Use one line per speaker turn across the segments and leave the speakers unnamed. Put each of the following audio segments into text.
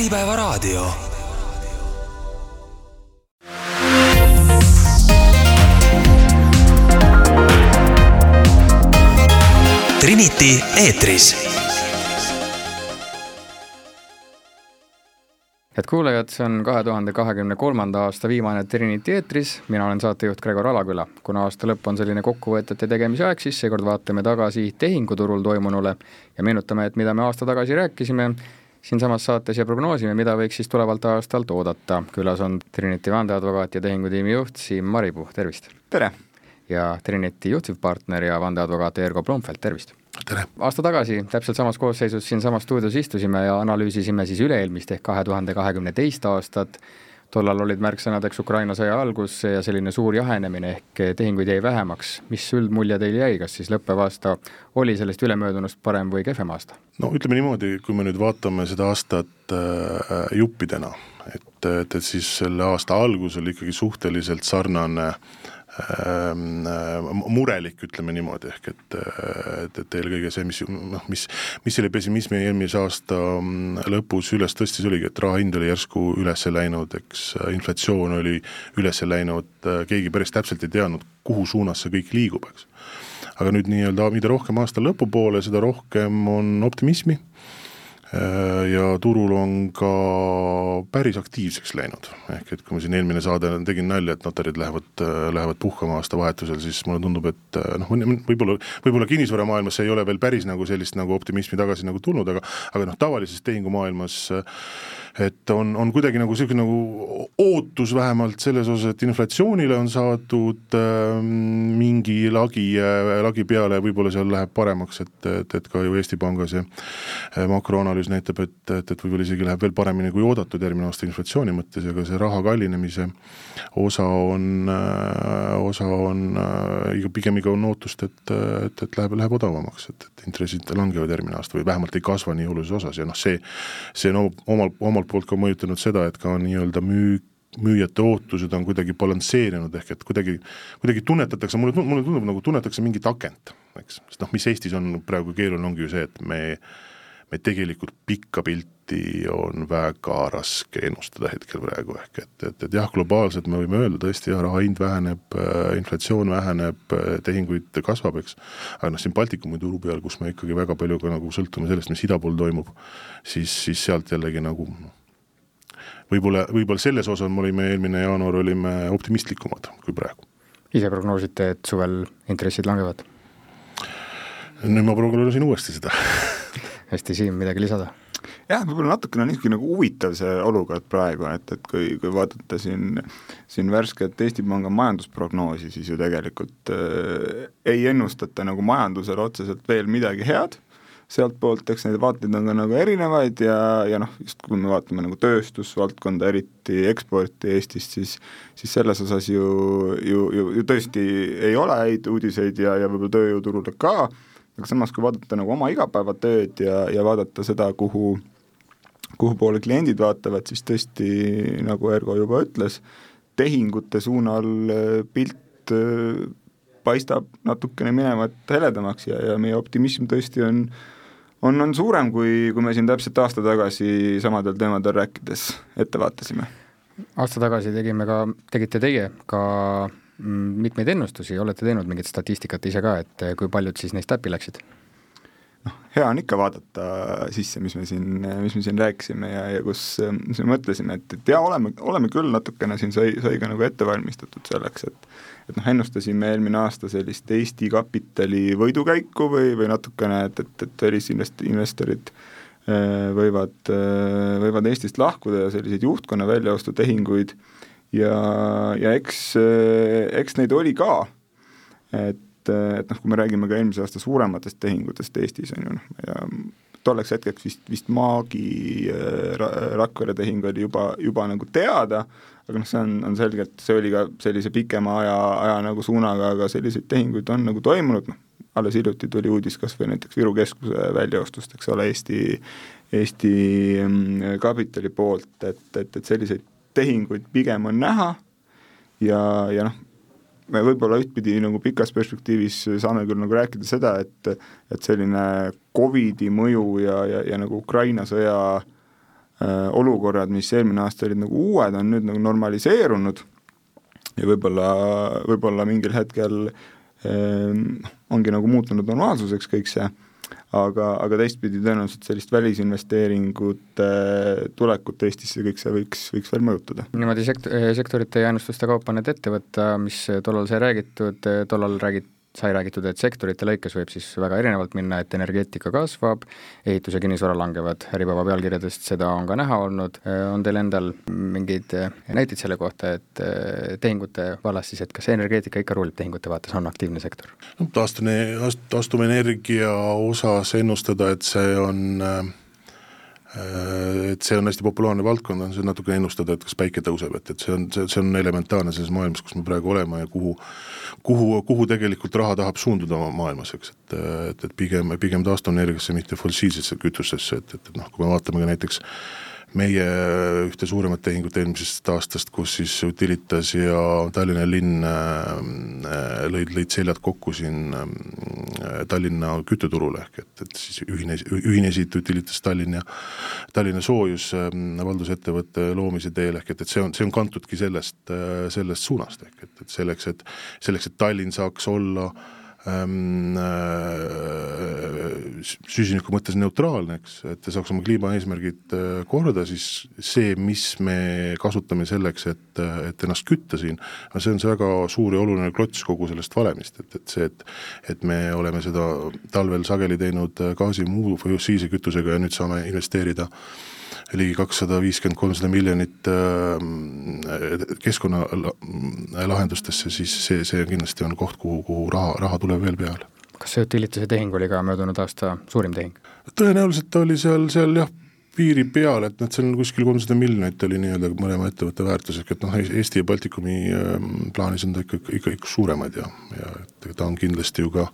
Äripäevaraadio. Trinity eetris
head kuulajad, see on kahe tuhande kahekümne kolmanda aasta viimane Trinity eetris, mina olen saatejuht Gregor Alaküla. kuna aasta lõpp on selline kokkuvõtete tegemise aeg, siis seekord vaatame tagasi tehinguturul toimunule ja meenutame, et mida me aasta tagasi rääkisime siinsamas saates ja prognoosime, mida võiks siis tulevalt aastalt oodata. külas on Trinity vandeadvokaat ja tehingutiimi juht Siim Maripuu, tervist!
tere!
ja Trinity juhtivpartner ja vandeadvokaat Ergo Blomfeld, tervist!
tere!
aasta tagasi täpselt samas koosseisus siinsamas stuudios istusime ja analüüsisime siis üle-eelmist ehk kahe tuhande kahekümne teist aastat, tollal olid märksõnadeks Ukraina sõja algus ja selline suur jahenemine ehk tehinguid jäi vähemaks. mis üldmulje teil jäi, kas siis lõppev aasta oli sellest ülemöödunust parem või kehvem aasta?
no ütleme niimoodi, kui me nüüd vaatame seda aastat äh, juppidena, et, et, et siis selle aasta algus oli ikkagi suhteliselt sarnane äh, murelik, ütleme niimoodi, ehk et, et, et eelkõige see, mis noh, mis, mis selle pessimismi eelmise aasta mm, lõpus üles tõstis, oligi, et raha hind oli järsku üles läinud, eks inflatsioon oli üles läinud, keegi päris täpselt ei teadnud, kuhu suunas see kõik liigub, eks. aga nüüd nii-öelda, mida rohkem aasta lõpupoole, seda rohkem on optimismi Äh, ja turul on ka päris aktiivseks läinud, ehk et kui ma siin eelmine saade tegin nalja, et notarid lähevad, äh, lähevad puhkama aastavahetusel, siis mulle tundub, et äh, noh, võib-olla, võib-olla kinnisvaramaailmas ei ole veel päris nagu sellist nagu optimismi tagasi nagu tulnud, aga aga noh, tavalises tehingumaailmas et on, on kuidagi nagu niisugune nagu ootus vähemalt selles osas, et inflatsioonile on saadud äh, mingi lagi äh,, lagi peale ja võib-olla seal läheb paremaks, et, et, et ka ju Eesti Panga see äh, makroanalüüs näitab, et, et, et võib-olla isegi läheb veel paremini kui oodatud järgmine aasta inflatsiooni mõttes ja ka see raha kallinemise osa on äh,, osa on äh, pigem ikka on ootust, et, et, et läheb, läheb odavamaks, et, et intressid langevad järgmine aasta või vähemalt ei kasva nii olulises osas ja noh, see, see on omal, omalt poolt ka mõjutanud seda, et ka nii-öelda müük, müüjate ootused on kuidagi balansseerinud, ehk et kuidagi, kuidagi tunnetatakse, mulle, mulle tundub nagu tunnetatakse mingit akent, eks, sest noh, mis Eestis on praegu keeruline, ongi ju see, et me me tegelikult pikka pilti on väga raske ennustada hetkel praegu, ehk et, et, et jah, globaalselt me võime öelda tõesti jah, raha hind väheneb, inflatsioon väheneb, tehinguid kasvab, eks, aga noh, siin Baltikumi turu peal, kus me ikkagi väga palju ka nagu sõltume sellest, mis ida pool toimub, siis, siis sealt jällegi nagu noh, võib-olla, võib-olla selles osas me olime eelmine jaanuar, olime optimistlikumad kui praegu.
ise prognoosite, et suvel intressid langevad?
nüüd ma prognoosin uuesti seda
hästi, Siim, midagi lisada?
jah, võib-olla natukene on niisugune nagu huvitav see olukord praegu, et, et kui, kui vaadata siin, siin värsket Eesti Panga majandusprognoosi, siis ju tegelikult äh, ei ennustata nagu majandusele otseselt veel midagi head sealtpoolt, eks neid vaateid on ka nagu erinevaid ja, ja noh, just kui me vaatame nagu tööstusvaldkonda, eriti eksporti Eestist, siis siis selles osas ju, ju, ju, ju tõesti ei ole häid uudiseid ja, ja võib-olla tööjõuturule ka, aga samas, kui vaadata nagu oma igapäevatööd ja, ja vaadata seda, kuhu kuhu poole kliendid vaatavad, siis tõesti, nagu Ergo juba ütles, tehingute suunal pilt äh, paistab natukene minevat heledamaks ja, ja meie optimism tõesti on äh, on, on suurem, kui, kui me siin täpselt aasta tagasi samadel teemadel rääkides ette vaatasime.
aasta tagasi tegime ka, tegite teie ka mm, mitmeid ennustusi, olete teinud mingit statistikat ise ka, et kui paljud siis neist täppi läksid?
Hea on ikka vaadata sisse, mis me siin, mis me siin rääkisime ja, ja kus, mis me mõtlesime, et, et jaa, oleme, oleme küll natukene siin sai, sai ka nagu ette valmistatud selleks, et et noh, ennustasime eelmine aasta sellist Eesti kapitali võidukäiku või, või natukene, et, et, et välisinvestorid äh, võivad, äh, võivad Eestist lahkuda ja selliseid juhtkonna väljaostutehinguid ja, ja eks, äh, eks neid oli ka, et et, et noh, kui me räägime ka eelmise aasta suurematest tehingutest Eestis, on ju, noh, ja tolleks hetkeks vist, vist Maagi äh, ra, Rakvere tehing oli juba, juba nagu teada, aga noh, see on, on selgelt, see oli ka sellise pikema aja, aja nagu suunaga, aga selliseid tehinguid on nagu toimunud, noh, alles hiljuti tuli uudis kas või näiteks Viru keskuse väljaostust, eks ole, Eesti, Eesti mm, kapitali poolt, et, et, et selliseid tehinguid pigem on näha ja, ja noh, me võib-olla ühtpidi nagu pikas perspektiivis saame küll nagu rääkida seda, et et selline Covidi mõju ja, ja, ja nagu Ukraina sõja olukorrad, mis eelmine aasta olid nagu uued, on nüüd nagu normaliseerunud. Ja võib-olla, võib-olla mingil hetkel äh, ongi nagu muutunud normaalsuseks kõik see, aga, aga teistpidi tõenäoliselt sellist välisinvesteeringute tulekut Eestisse, kõik see võiks, võiks veel mõjutada.
niimoodi sekt-, sektorite ja ennustuste kaupa nüüd ette võtta, mis tollal sai räägitud, tollal räägiti sai räägitud, et sektorite lõikes võib siis väga erinevalt minna, et energeetika kasvab, ehitus ja kinnisvara langevad, Äripäeva pealkirjadest seda on ka näha olnud, on teil endal mingeid näiteid selle kohta, et tehingute vallas siis, et kas energeetika ikka rullib tehingute vaates, on aktiivne sektor?
no taastune, taastuvenergia osas ennustada, et see on äh, et see on hästi populaarne valdkond, on see natuke ennustada, et kas päike tõuseb, et, et see on, see, see on elementaarne selles maailmas, kus me praegu oleme ja kuhu kuhu, kuhu tegelikult raha tahab suunduda maailmas, eks, et, et, et pigem, pigem taastuvenergiasse, mitte fossiilsesse kütustesse, et, et, et noh, kui me vaatame ka näiteks meie ühte suuremat tehingut eelmisest aastast, kus siis Utilitas ja Tallinna linn äh, lõid, lõid seljad kokku siin äh, Tallinna kütteturule, ehk et, et siis ühines, ühinesid Utilitas Tallinn ja Tallinna Soojus äh, valdusettevõtte loomise teel, ehk et, et see on, see on kantudki sellest, sellest suunast, ehk et, et selleks, et selleks, et Tallinn saaks olla süsiniku mõttes neutraalne, eks, et saaks oma kliimaeesmärgid äh, korda, siis see, mis me kasutame selleks, et, et ennast kütta siin, see on see väga suur ja oluline klots kogu sellest valemist, et, et see, et et me oleme seda talvel sageli teinud gaasi muu fossiilse kütusega ja nüüd saame investeerida äh, ligi kakssada viiskümmend, kolmsada miljonit äh, keskkonnalahendustesse, siis see, see kindlasti on koht, kuhu, kuhu raha, raha tuleb veel peale.
kas see Utilitase tehing oli ka möödunud aasta suurim tehing?
tõenäoliselt oli seal, seal jah, piiri peal, et noh, see on kuskil kolmsada miljonit oli nii-öelda mõlema ettevõtte väärtus, ehk et noh, Eesti ja Baltikumi ähm, plaanis on ta ikka, ikka, ikka suuremad ja, ja ta on kindlasti ju ka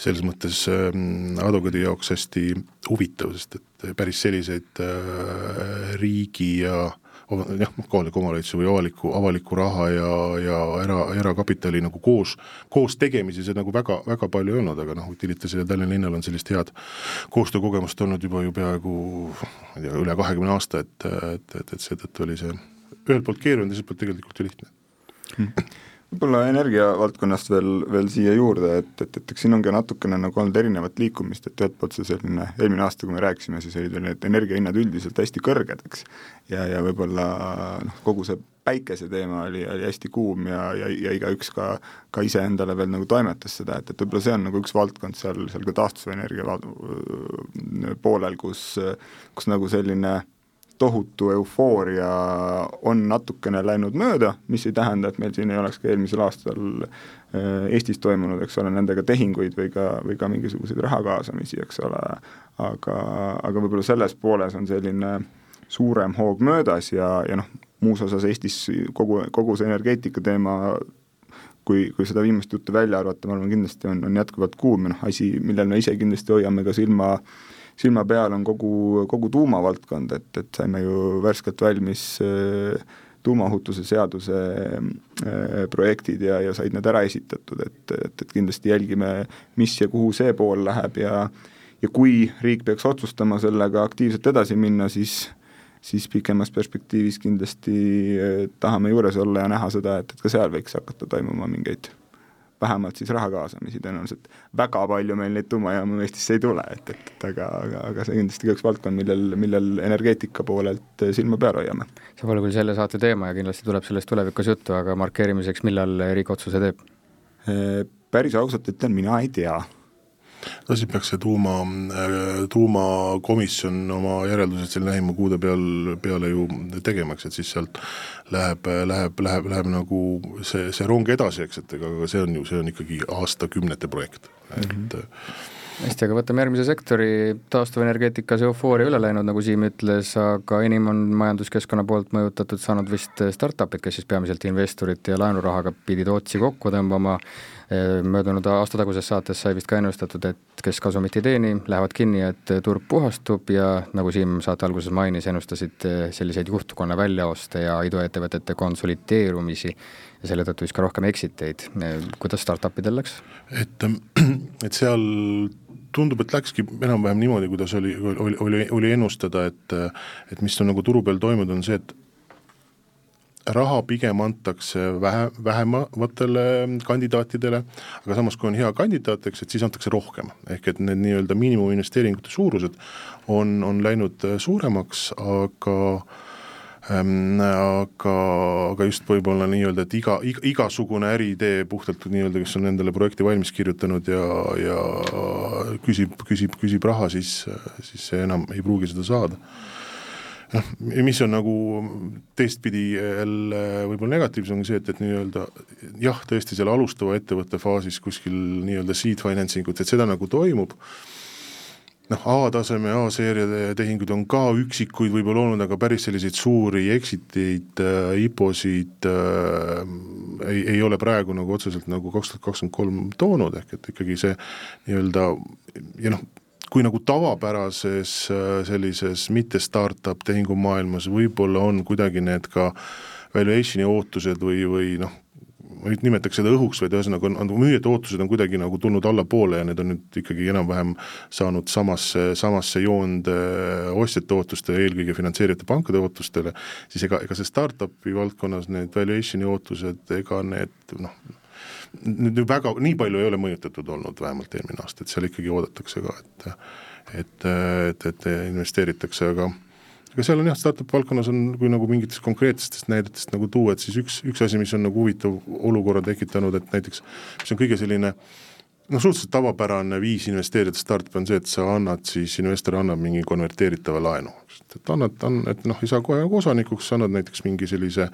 selles mõttes ähm, advokaadi jaoks hästi huvitav, sest et päris selliseid äh, riigi ja jah, kohaliku omavalitsuse või avaliku, avaliku raha ja, ja era, erakapitali nagu koos, koos tegemisi see nagu väga, väga palju ei olnud, aga noh, Utilitasel ja Tallinna linnal on sellist head koostöökogemust olnud juba ju peaaegu ma ei tea, üle kahekümne aasta, et, et, et, et seetõttu oli see ühelt poolt keeruline, teiselt poolt tegelikult ju lihtne.
Hmm võib-olla energiavaldkonnast veel, veel siia juurde, et, et, et eks siin ongi natukene nagu olnud erinevat liikumist, et ühelt poolt see selline, eelmine aasta, kui me rääkisime, siis olid need energiahinnad üldiselt hästi kõrged, eks, ja, ja võib-olla noh, kogu see päikese teema oli, oli hästi kuum ja, ja, ja igaüks ka, ka iseendale veel nagu toimetas seda, et, et võib-olla see on nagu üks valdkond seal, seal ka taastuvenergia poolel, kus, kus nagu selline tohutu eufooria on natukene läinud mööda, mis ei tähenda, et meil siin ei oleks ka eelmisel aastal äh, Eestis toimunud, eks ole, nendega tehinguid või ka, või ka mingisuguseid raha kaasamisi, eks ole, aga, aga võib-olla selles pooles on selline suurem hoog möödas ja, ja noh, muus osas Eestis kogu, kogu see energeetika teema kui, kui seda viimast juttu välja arvata, ma arvan, kindlasti on, on jätkuvalt kuum ja noh, asi, millel me ise kindlasti hoiame ka silma äh, silma peal on kogu, kogu tuumavaldkond, et, et saime ju värskelt valmis äh, tuumaohutuse seaduse äh, projektid ja, ja said need ära esitatud, et, et, et kindlasti jälgime, mis ja kuhu see pool läheb ja ja kui riik peaks otsustama sellega aktiivselt edasi minna, siis siis pikemas perspektiivis kindlasti äh, tahame juures olla ja näha seda, et, et ka seal võiks hakata toimuma mingeid vähemalt siis raha kaasamisi, tõenäoliselt väga palju meil neid tuumajaamu Eestisse ei tule, et, et, aga, aga, aga see kindlasti ka üks valdkond, millel, millel energeetika poolelt silma peal hoiame.
see pole küll selle saate teema ja kindlasti tuleb sellest tulevikus juttu, aga markeerimiseks, millal riik otsuse teeb?
Päris ausalt ütlen, mina ei tea
no siis peaks see tuuma, tuumakomisjon oma järeldused siin lähima kuude peal, peale ju tegema, eks, et siis sealt läheb, läheb, läheb, läheb nagu see, see rong edasi, eks, et ega see on ju, see on ikkagi aastakümnete projekt, et mm -hmm
hästi, aga võtame järgmise sektori, taastuvenergeetikas eufooria üle läinud, nagu Siim ütles, aga enim on majanduskeskkonna poolt mõjutatud saanud vist startup'id, kes siis peamiselt investorite ja laenurahaga pidid otsi kokku tõmbama, möödunud aasta taguses saates sai vist ka ennustatud, et kes kasumit ei teeni, lähevad kinni, et turg puhastub ja nagu Siim saate alguses mainis, ennustasid selliseid juhtkonna väljaoste ja iduettevõtete konsolideerumisi ja selle tõttu siis ka rohkem exit eid. kuidas startup idel läks?
et, et seal tundub, et läkski enam-vähem niimoodi, kuidas oli, oli, oli, oli ennustada, et et mis on nagu turu peal toimunud, on see, et raha pigem antakse vähe, vähematele kandidaatidele, aga samas, kui on hea kandidaat, eks, et siis antakse rohkem. ehk et need nii-öelda miinimuminvesteeringute suurused on, on läinud suuremaks, aga ähm, aga, aga just võib-olla nii-öelda, et iga, iga, igasugune äriidee puhtalt nii-öelda, kes on endale projekti valmis kirjutanud ja, ja küsib, küsib, küsib raha, siis, siis see enam ei pruugi seda saada noh, mis on nagu teistpidi jälle võib-olla negatiivsem, on see, et, et nii-öelda jah, tõesti seal alustava ettevõtte faasis kuskil nii-öelda seed financing ut, et seda nagu toimub, noh, A-taseme, A-seeria tehinguid on ka üksikuid võib-olla olnud, aga päris selliseid suuri exit eid äh,, IPO-sid äh, ei, ei ole praegu nagu otseselt nagu kaks tuhat kakskümmend kolm toonud, ehk et ikkagi see nii-öelda ja noh, kui nagu tavapärases äh, sellises mitte startup tehingumaailmas võib-olla on kuidagi need ka valuation'i ootused või, või noh, ma ei nimetaks seda õhuks, vaid ühesõnaga on, on müüjate ootused on kuidagi nagu tulnud allapoole ja need on nüüd ikkagi enam-vähem saanud samasse, samasse joonde ostjate ootuste, eelkõige finantseerijate pankade ootustele, siis ega, ega see startup'i valdkonnas need valuation'i ootused, ega need noh, nüüd väga, nii palju ei ole mõjutatud olnud vähemalt eelmine aasta, et seal ikkagi oodatakse ka, et et, et, et investeeritakse, aga aga seal on jah, startup valdkonnas on, kui nagu mingitest konkreetsetest näidetest nagu tuua, et siis üks, üks asi, mis on nagu huvitav olukorra tekitanud, et näiteks mis on kõige selline noh, suhteliselt tavapärane viis investeerida startup'i on see, et sa annad siis, investor annab mingi konverteeritava laenu et annad, on, et noh, ei saa kohe nagu osanikuks, annad näiteks mingi sellise äh,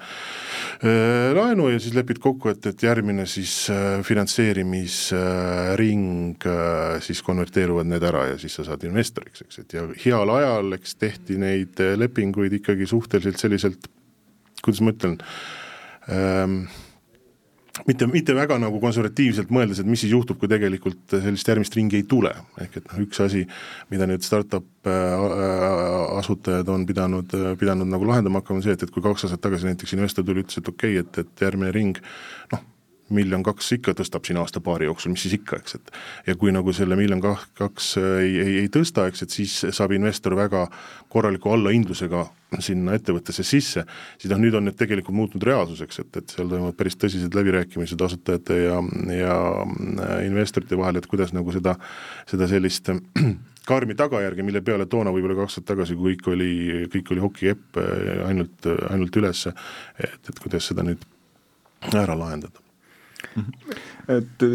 laenu ja siis lepid kokku, et, et järgmine siis äh, finantseerimisring äh, siis konverteeruvad need ära ja siis sa saad investoriks, eks, et ja heal ajal, eks tehti neid lepinguid ikkagi suhteliselt selliselt, kuidas ma ütlen ähm,, mitte, mitte väga nagu konservatiivselt mõeldes, et mis siis juhtub, kui tegelikult sellist järgmist ringi ei tule, ehk et noh, üks asi, mida nüüd startup äh, asutajad on pidanud, pidanud nagu lahendama hakkama, on see, et, et kui kaks aastat tagasi näiteks investor tuli, ütles, et okei okay,, et, et järgmine ring noh, miljon kaks ikka tõstab siin aasta-paari jooksul, mis siis ikka, eks, et ja kui nagu selle miljon kaks ei, ei, ei tõsta, eks, et siis saab investor väga korraliku allahindlusega sinna ettevõttesse sisse, siis noh, nüüd on need tegelikult muutunud reaalsuseks, et, et seal toimuvad päris tõsised läbirääkimised asutajate ja, ja investorite vahel, et kuidas nagu seda, seda sellist karmi tagajärge, mille peale toona võib-olla kaks aastat tagasi, kui kõik oli, kõik oli hokikepp ainult, ainult üles, et, et kuidas seda nüüd ära lahendada
et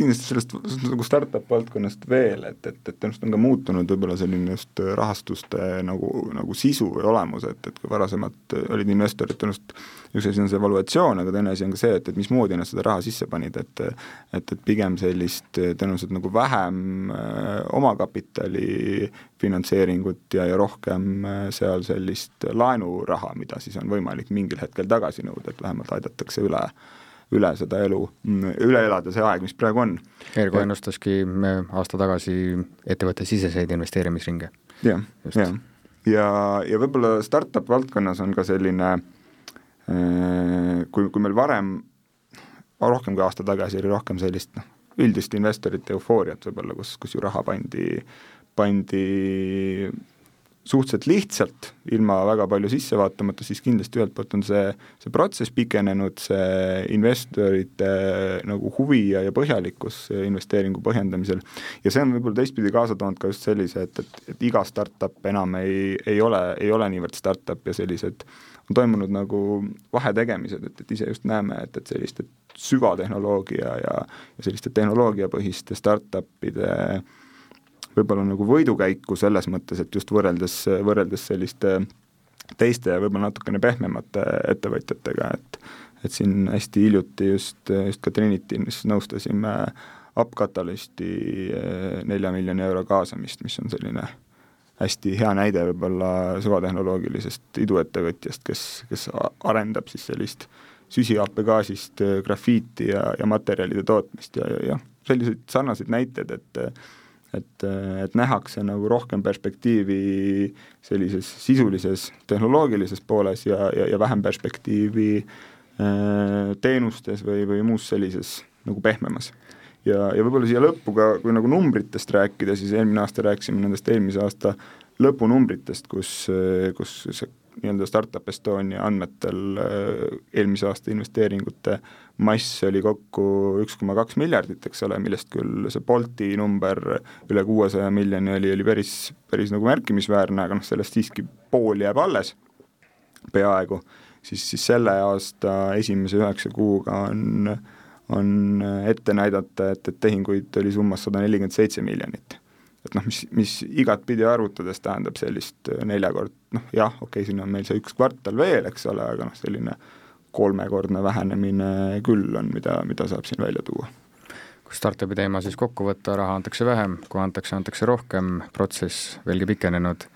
kindlasti sellest nagu startup valdkonnast veel, et, et, et ennast on ka muutunud võib-olla selline just rahastuste nagu, nagu sisu või olemus, et, et kui varasemalt olid investorid tõenäoliselt, üks asi on see evaluatsioon, aga teine asi on ka see, et, et mismoodi nad seda raha sisse panid, et et, et pigem sellist tõenäoliselt nagu vähem äh, omakapitali finantseeringut ja, ja rohkem äh, seal sellist laenuraha, mida siis on võimalik mingil hetkel tagasi nõuda, et vähemalt aidatakse üle äh, üle seda elu, üle elada see aeg, mis praegu on.
Ergo ennustaski aasta tagasi ettevõttesiseseid investeerimisringe.
jah, jah. ja, ja võib-olla startup valdkonnas on ka selline äh, kui, kui meil varem, rohkem kui aasta tagasi oli rohkem sellist noh, üldist investorite eufooriat võib-olla, kus, kus ju raha pandi, pandi suhteliselt lihtsalt, ilma väga palju sisse vaatamata, siis kindlasti ühelt poolt on see, see protsess pikenenud, see investorite nagu huvi ja, ja põhjalikkus investeeringu põhjendamisel. Ja see on võib-olla teistpidi kaasa toonud ka just sellise, et, et, et iga startup enam ei, ei ole, ei ole niivõrd startup ja sellised on toimunud nagu vahetegemised, et, et ise just näeme, et, et selliste süvatehnoloogia ja, ja selliste tehnoloogiapõhiste startup'ide äh, võib-olla nagu võidukäiku selles mõttes, et just võrreldes, võrreldes selliste teiste ja võib-olla natukene pehmemate ettevõtjatega, et et siin hästi hiljuti just, just ka Trinity's nõustasime AppCatalysti eh, nelja miljoni euro kaasamist, mis on selline hästi hea näide võib-olla süvatehnoloogilisest iduettevõtjast, kes, kes arendab siis sellist süsihappegaasist grafiiti ja, ja materjalide tootmist ja, ja, ja selliseid sarnaseid näiteid, et et, et nähakse nagu rohkem perspektiivi sellises sisulises tehnoloogilises pooles ja, ja, ja vähem perspektiivi äh, teenustes või, või muus sellises nagu pehmemas. ja, ja võib-olla siia lõppu ka, kui nagu numbritest rääkida, siis eelmine aasta rääkisime nendest eelmise aasta lõpunumbritest, kus, kus see nii-öelda Startup Estonia andmetel eelmise aasta investeeringute mass oli kokku üks koma kaks miljardit, eks ole, millest küll see Bolti number üle kuuesaja miljoni oli, oli päris, päris nagu märkimisväärne, aga noh, sellest siiski pool jääb alles, peaaegu, siis, siis selle aasta esimese üheksa kuuga on, on ette näidata, et, et tehinguid oli summas sada nelikümmend seitse miljonit. et noh, mis, mis igatpidi arvutades tähendab sellist neljakord, noh jah, okei okay,, siin on meil see üks kvartal veel, eks ole, aga noh, selline kolmekordne vähenemine küll on, mida, mida saab siin välja tuua.
kui startup'i teema siis kokku võtta, raha antakse vähem, kui antakse, antakse rohkem, protsess veelgi pikenenud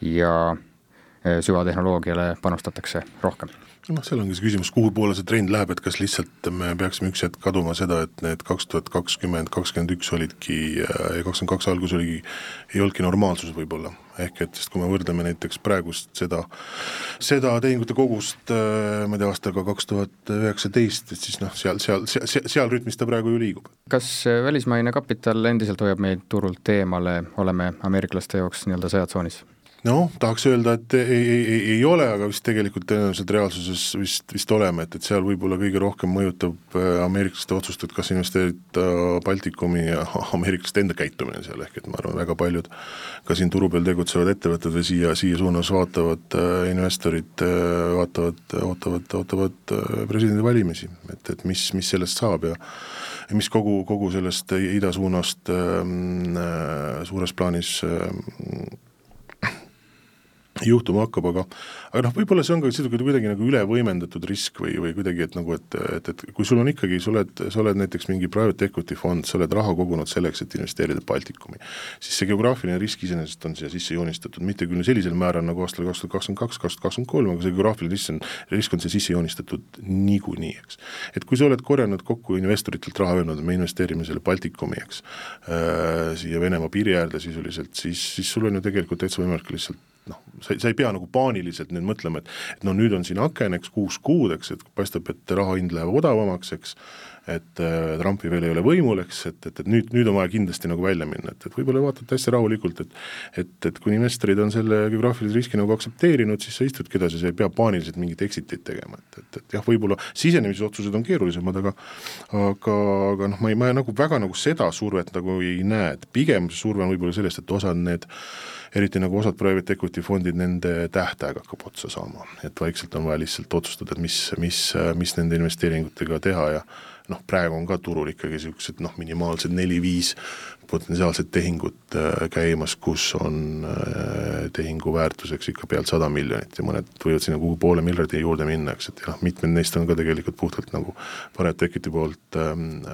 ja eh, süvatehnoloogiale panustatakse rohkem
noh, seal ongi see küsimus, kuhu poole see trend läheb, et kas lihtsalt me peaksime üks hetk kaduma seda, et need kaks tuhat kakskümmend, kakskümmend üks olidki ja kakskümmend kaks algus oligi, ei olnudki normaalsus võib-olla, ehk et sest kui me võrdleme näiteks praegust seda, seda tehingute kogust, äh, ma ei tea, aastaga kaks tuhat üheksateist, et siis noh, seal, seal, seal, seal rütmis ta praegu ju liigub.
kas välismaine kapital endiselt hoiab meid turult eemale, oleme ameeriklaste jaoks nii-öelda sõjatsoonis?
Noh, tahaks öelda, et ei, ei, ei, ei ole, aga vist tegelikult tõenäoliselt reaalsuses vist, vist oleme, et, et seal võib-olla kõige rohkem mõjutab äh, ameeriklaste otsust, et kas investeerida Baltikumi ja ameeriklaste enda käitumine seal, ehk et ma arvan, väga paljud ka siin turu peal tegutsevad ettevõtted või siia, siia suunas vaatavad äh, investorid äh,, vaatavad, ootavad, ootavad presidendivalimisi, et, et mis, mis sellest saab ja ja mis kogu, kogu sellest idasuunast ähm, äh, suures plaanis äh, juhtuma hakkab, aga aga noh, võib-olla see on ka sihuke kuidagi nagu üle võimendatud risk või, või kuidagi, et nagu, et, et, et kui sul on ikkagi, sa oled, sa oled näiteks mingi private equity fond, sa oled raha kogunud selleks, et investeerida Baltikumi, siis see geograafiline risk iseenesest on siia sisse joonistatud, mitte küll sellisel määral nagu aastal kaks tuhat kakskümmend kaks, kaks tuhat kakskümmend kolm, aga see geograafiline risk on, risk on siia sisse joonistatud niikuinii, eks. et kui sa oled korjanud kokku investoritelt raha, öelnud, et me investeerime selle Baltikumi, eks äh,, siia Venemaa piiri äärde sisuliselt, siis, siis sul on ju tegelikult täitsa võimalik lihtsalt noh, sa, sa ei pea nagu paaniliselt nüüd mõtlema, et et no nüüd on siin aken, eks, kuus kuud, eks, et paistab, et raha hind läheb odavamaks, eks, et äh, Trumpi veel ei ole võimul, eks, et, et, et nüüd, nüüd on vaja kindlasti nagu välja minna, et, et võib-olla vaatate hästi rahulikult, et et, et kui investorid on selle geograafilise riski nagu aktsepteerinud, siis sa istudki edasi, sa ei pea paaniliselt mingit exit'it tegema, et, et, et jah, võib-olla sisenemisotsused on keerulisemad, aga aga, aga noh, ma ei, ma nagu väga nagu seda survet nagu ei näe, et pigem surve on võib-olla sellest, et osad need eriti nagu osad private equity fondid, nende tähtaeg hakkab otsa saama, et vaikselt on vaja lihtsalt otsustada, et mis, mis, mis nende investeeringutega teha ja noh, praegu on ka turul ikkagi niisugused noh, minimaalsed neli-viis potentsiaalset tehingut äh, käimas, kus on äh, tehingu väärtuseks ikka pealt sada miljonit ja mõned võivad sinna kuhugi poole miljardi juurde minna, eks, et jah, mitmed neist on ka tegelikult puhtalt nagu equity poolt ähm,,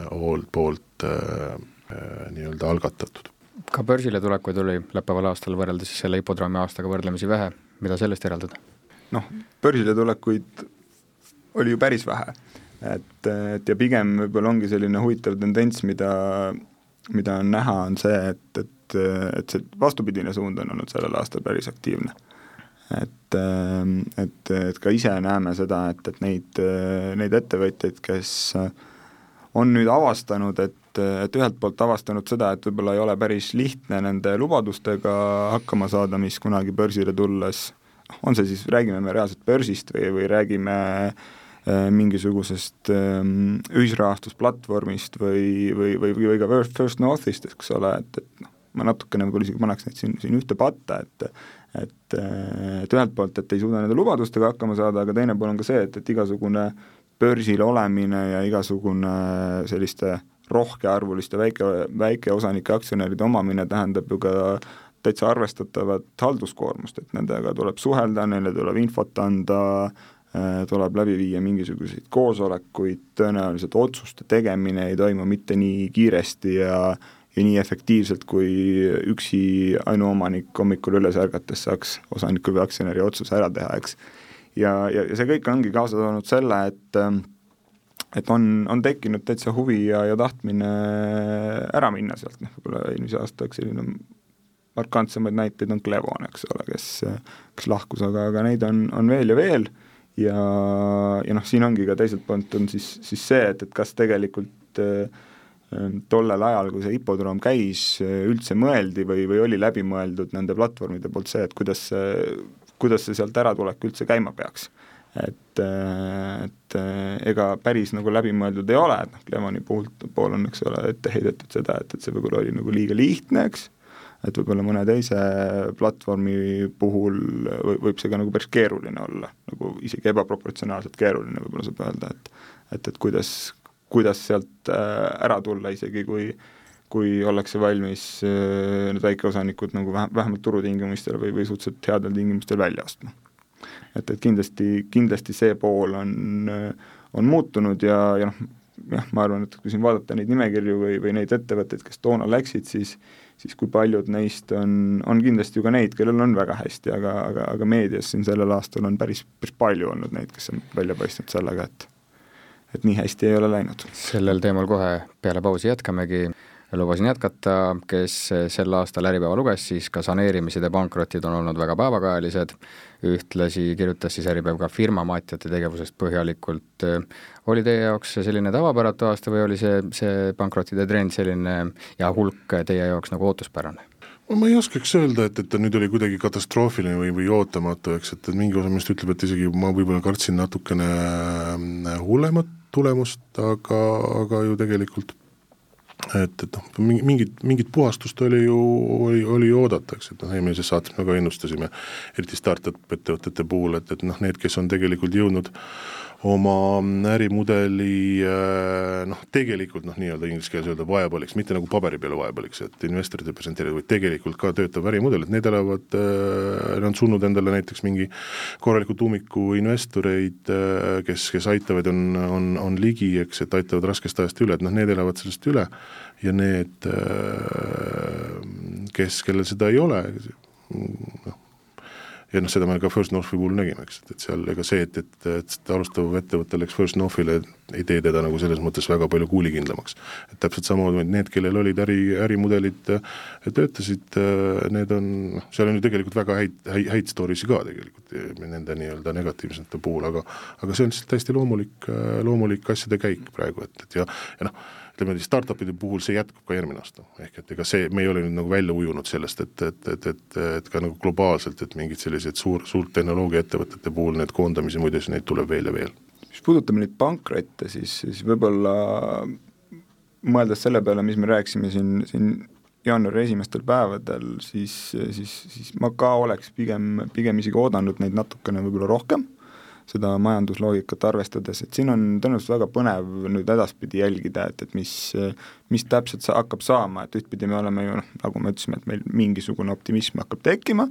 poolt äh, äh, nii-öelda algatatud
ka börsile tulekuid oli lõppeval aastal võrreldes siis selle hipodraami aastaga võrdlemisi vähe, mida sellest järeldada?
noh, börsile tulekuid oli ju päris vähe, et, et ja pigem võib-olla ongi selline huvitav tendents, mida, mida on näha, on see, et, et, et see vastupidine suund on olnud sellel aastal päris aktiivne. et, et, et ka ise näeme seda, et, et neid, neid ettevõtjaid, kes on nüüd avastanud, et et, et ühelt poolt avastanud seda, et võib-olla ei ole päris lihtne nende lubadustega hakkama saada, mis kunagi börsile tulles, on see siis, räägime me reaalselt börsist või, või räägime äh, mingisugusest ähm, ühisrahastusplatvormist või, või, või, või ka First Northist, eks ole, et, et noh, ma natukene võib-olla isegi paneks neid siin, siin ühte patta, et et, et ühelt poolt, et ei suuda nende lubadustega hakkama saada, aga teine pool on ka see, et, et igasugune börsil olemine ja igasugune selliste rohkearvuliste väike, väikeosanike aktsionäride omamine tähendab ju ka täitsa arvestatavat halduskoormust, et nendega tuleb suhelda, neile tuleb infot anda, äh, tuleb läbi viia mingisuguseid koosolekuid, tõenäoliselt otsuste tegemine ei toimu mitte nii kiiresti ja ja nii efektiivselt, kui üksi ainuomanik hommikul üles ärgates saaks osaniku või aktsionäri otsuse ära teha, eks. ja, ja, ja see kõik ongi kaasa toonud selle, et et on, on tekkinud täitsa huvi ja, ja tahtmine ära minna sealt, noh võib-olla eelmise aasta üks selline markantsemaid näiteid on Clevon, eks ole, kes, kes lahkus, aga, aga neid on, on veel ja veel ja, ja noh, siin ongi ka teiselt poolt on siis, siis see, et, et kas tegelikult äh, tollel ajal, kui see hipodroom käis, üldse mõeldi või, või oli läbi mõeldud nende platvormide poolt see, et kuidas see, kuidas see sealt äratulek üldse käima peaks. Et, et ega päris nagu läbimõeldud ei ole, et noh, Clevoni puhul, pool on, eks ole, ette heidetud seda, et, et see võib-olla oli nagu liiga lihtne, eks, et võib-olla mõne teise platvormi puhul võib see ka nagu päris keeruline olla, nagu isegi ebaproportsionaalselt keeruline võib-olla saab öelda, et et, et kuidas, kuidas sealt äh, ära tulla, isegi kui kui ollakse valmis äh, need väikeosanikud nagu vähe, vähemalt turutingimustel või, või suhteliselt headel tingimustel välja ostma. Et, et kindlasti, kindlasti see pool on, on muutunud ja, ja noh, jah, ma arvan, et kui siin vaadata neid nimekirju või, või neid ettevõtteid, kes toona läksid, siis siis kui paljud neist on, on kindlasti ju ka neid, kellel on väga hästi, aga, aga, aga meedias siin sellel aastal on päris, päris palju olnud neid, kes on välja paistnud sellega, et et nii hästi ei ole läinud.
sellel teemal kohe peale pausi jätkamegi lubasin jätkata, kes sel aastal Äripäeva luges, siis ka saneerimised ja pankrotid on olnud väga päevakajalised, ühtlasi kirjutas siis Äripäev ka firmamaatjate tegevusest põhjalikult. oli teie jaoks selline tavapäratu aasta või oli see, see pankrottide trend selline ja hulk teie jaoks nagu ootuspärane?
ma ei oskaks öelda, et, et ta nüüd oli kuidagi katastroofiline või, või ootamatu, eks, et, et mingi osa minust ütleb, et isegi ma võib-olla kartsin natukene äh, hullemat tulemust, aga, aga ju tegelikult et, et noh, mingit, mingit puhastust oli ju, oli, oli ju oodata, eks, et noh, eelmises saates me ka ennustasime, eriti startup ettevõtete puhul, et, et noh, need, kes on tegelikult jõudnud oma ärimudeli äh, noh, tegelikult noh, nii-öelda inglise keeles öelda viable'iks, mitte nagu paberi peal viable'iks, et investorid ei presenteeri, vaid tegelikult ka töötav ärimudel, et need elavad, äh, nad on suutnud endale näiteks mingi korraliku tuumiku investoreid, äh, kes, kes aitavad, on, on, on ligi, eks, et aitavad raskest ajast üle, et noh, need elavad sellest üle ja need, kes, kellel seda ei ole, noh, ja noh, seda me ka First Northi puhul nägime, eks, et, seal ega see, et, et, et alustav ettevõte läks First Northile, ei tee teda nagu selles mõttes väga palju kuulikindlamaks. et täpselt samamoodi need, kellel olid äri, ärimudelid, töötasid, need on, noh, seal on ju tegelikult väga häid, häid, häid story si ka tegelikult nende nii-öelda negatiivsete puhul, aga aga see on lihtsalt täiesti loomulik, loomulik asjade käik praegu, et, et ja, ja noh, ütleme startup'ide puhul see jätkub ka järgmine aasta, ehk et ega see, me ei ole nüüd nagu välja ujunud sellest, et, et, et, et, et ka nagu globaalselt, et mingid sellised suur, suurt tehnoloogiaettevõtete puhul neid koondamisi muidugi, neid tuleb veel ja veel.
mis puudutab neid pankrotte, siis, siis võib-olla mõeldes selle peale, mis me rääkisime siin, siin jaanuari esimestel päevadel, siis, siis, siis ma ka oleks pigem, pigem isegi oodanud neid natukene võib-olla rohkem seda majandusloogikat arvestades, et siin on tõenäoliselt väga põnev nüüd edaspidi jälgida, et, et mis, mis täpselt sa, hakkab saama, et ühtpidi me oleme ju noh, nagu me ütlesime, et meil mingisugune optimism hakkab tekkima,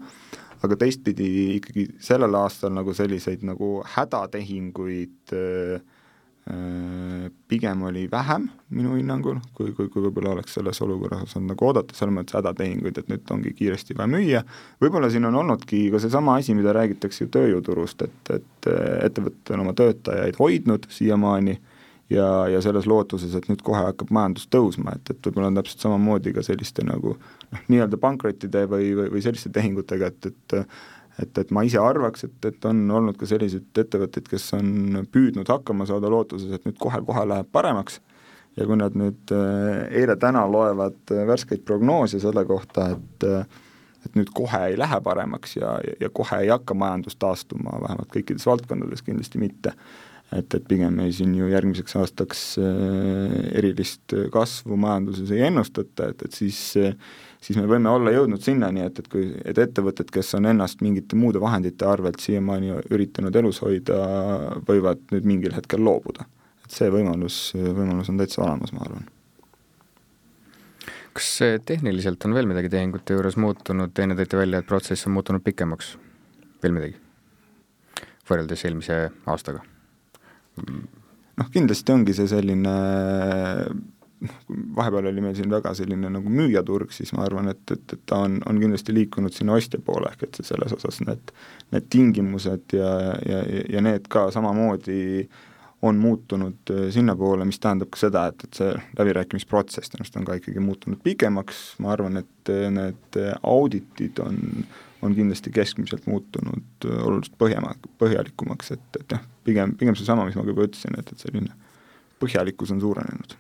aga teistpidi ikkagi sellel aastal nagu selliseid nagu hädatehinguid äh, pigem oli vähem minu hinnangul, kui, kui, kui võib-olla oleks selles olukorras olnud nagu oodata, selles mõttes hädatehinguid, et nüüd ongi kiiresti vaja müüa, võib-olla siin on olnudki ka seesama asi, mida räägitakse ju tööjõuturust, et, et ettevõtted on oma töötajaid hoidnud siiamaani ja, ja selles lootuses, et nüüd kohe hakkab majandus tõusma, et, et võib-olla on täpselt samamoodi ka selliste nagu noh, nii-öelda pankrottide või, või, või selliste tehingutega, et, et et, et ma ise arvaks, et, et on olnud ka selliseid ettevõtteid, kes on püüdnud hakkama saada lootuses, et nüüd kohe-kohe läheb paremaks. Ja kui nad nüüd äh, eile-täna loevad äh, värskeid prognoose selle kohta, et äh, et nüüd kohe ei lähe paremaks ja, ja kohe ei hakka majandus taastuma, vähemalt kõikides valdkondades kindlasti mitte, et, et pigem ei siin ju järgmiseks aastaks erilist kasvu majanduses ei ennustata, et, et siis siis me võime olla jõudnud sinnani, et, et kui, et ettevõtted, kes on ennast mingite muude vahendite arvelt siiamaani üritanud elus hoida, võivad nüüd mingil hetkel loobuda. et see võimalus, võimalus on täitsa olemas, ma arvan
kas tehniliselt on veel midagi tehingute juures muutunud, enne tõite välja, et protsess on muutunud pikemaks, veel midagi? võrreldes eelmise aastaga?
noh, kindlasti ongi see selline vahepeal oli meil siin väga selline nagu müüjaturg, siis ma arvan, et, et, et ta on, on kindlasti liikunud sinna ostja poole, ehk et selles osas need, need tingimused ja, ja, ja need ka samamoodi on muutunud äh, sinnapoole, mis tähendab ka seda, et, et see läbirääkimisprotsess tõenäoliselt on ka ikkagi muutunud pikemaks, ma arvan, et äh, need auditid on, on kindlasti keskmiselt muutunud oluliselt põhjama, põhjalikumaks, et, et jah, pigem, pigem seesama, mis ma ka juba ütlesin, et, et selline põhjalikkus on suurenenud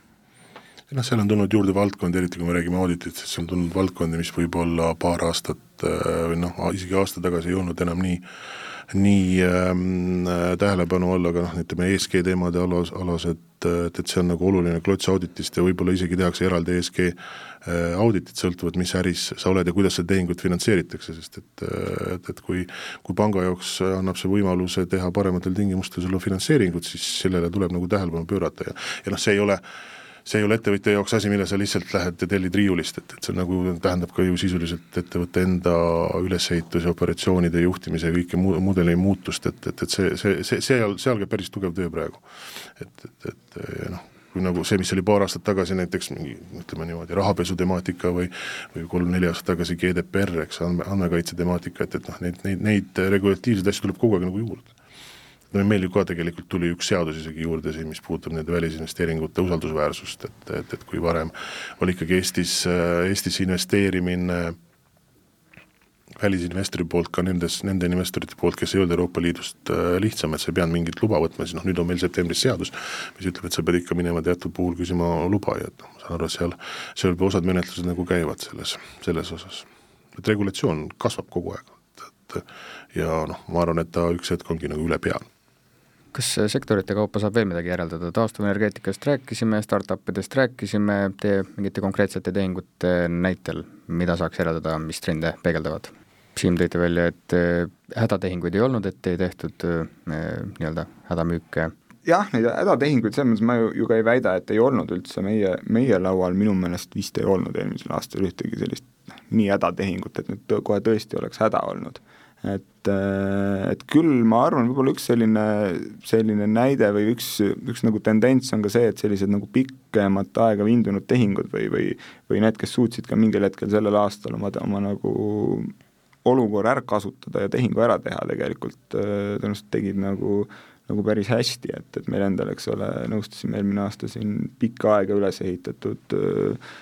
noh, seal on tulnud juurde valdkondi, eriti kui me räägime audititest, siis on tulnud valdkondi, mis võib-olla paar aastat või noh, isegi aasta tagasi ei olnud enam nii nii ähm, äh, tähelepanu all, aga noh, ütleme ESG teemade alas, alas, et, et, see on nagu oluline klots auditist ja võib-olla isegi tehakse eraldi ESG äh, auditit, sõltuvalt mis äris sa oled ja kuidas seda tehingut finantseeritakse, sest et, äh, et, et kui kui panga jaoks annab see võimaluse teha parematel tingimustel sulle finantseeringut, siis sellele tuleb nagu tähelepanu pöörata ja ja noh, see ei ole äh, see ei ole ettevõtja jaoks asi, mille sa lihtsalt lähed ja tellid riiulist, et, et see nagu tähendab ka ju sisuliselt ettevõtte enda ülesehituse, operatsioonide juhtimise ja kõike muu, mudeli muutust, et, et, et see, see, see, seal, seal käib päris tugev töö praegu. et, et, et noh, kui nagu see, mis oli paar aastat tagasi näiteks mingi ütleme niimoodi, rahapesu temaatika või või kolm-neli aastat tagasi GDPR, eks, andme, andmekaitse temaatika, et, et noh, neid, neid, neid regulatiivseid asju tuleb kogu aeg nagu juurde no meil ju ka tegelikult tuli üks seadus isegi juurde siin, mis puudutab nende välisinvesteeringute usaldusväärsust, et, et, et kui varem oli ikkagi Eestis, Eestis investeerimine välisinvestori poolt ka nendes, nende investorite poolt, kes ei olnud Euroopa Liidust äh, lihtsam, et sa ei pidanud mingit luba võtma, siis noh, nüüd on meil septembris seadus, mis ütleb, et sa pead ikka minema teatud puhul küsima luba ja et noh, ma saan aru, et seal, seal osad menetlused nagu käivad selles, selles osas. et regulatsioon kasvab kogu aeg, et, et ja noh, ma arvan, et ta üks hetk ongi nagu üle peal
kas sektorite kaupa saab veel midagi järeldada, taastuvenergeetikast rääkisime, startup idest rääkisime, teie mingite konkreetsete tehingute näitel, mida saaks järeldada, mis trende peegeldavad? Siim, tõite välja, et äh, hädatehinguid ei olnud, et ei tehtud äh, nii-öelda hädamüüke.
Jah, neid hädatehinguid, selles mõttes ma ju, ju ka ei väida, et ei olnud üldse, meie, meie laual minu meelest vist ei olnud eelmisel aastal ühtegi sellist nii hädatehingut, et nüüd kohe tõesti oleks häda olnud et, äh, et küll ma arvan, võib-olla üks selline, selline näide või üks, üks nagu tendents on ka see, et sellised nagu pikemat aega vindunud tehingud või, või või need, kes suutsid ka mingil hetkel sellel aastal oma, oma nagu olukorra ära kasutada ja tehingu ära teha, tegelikult äh, tõenäoliselt tegid nagu nagu päris hästi, et, et meil endal, eks ole, nõustasime eelmine aasta siin pikka aega üles ehitatud äh,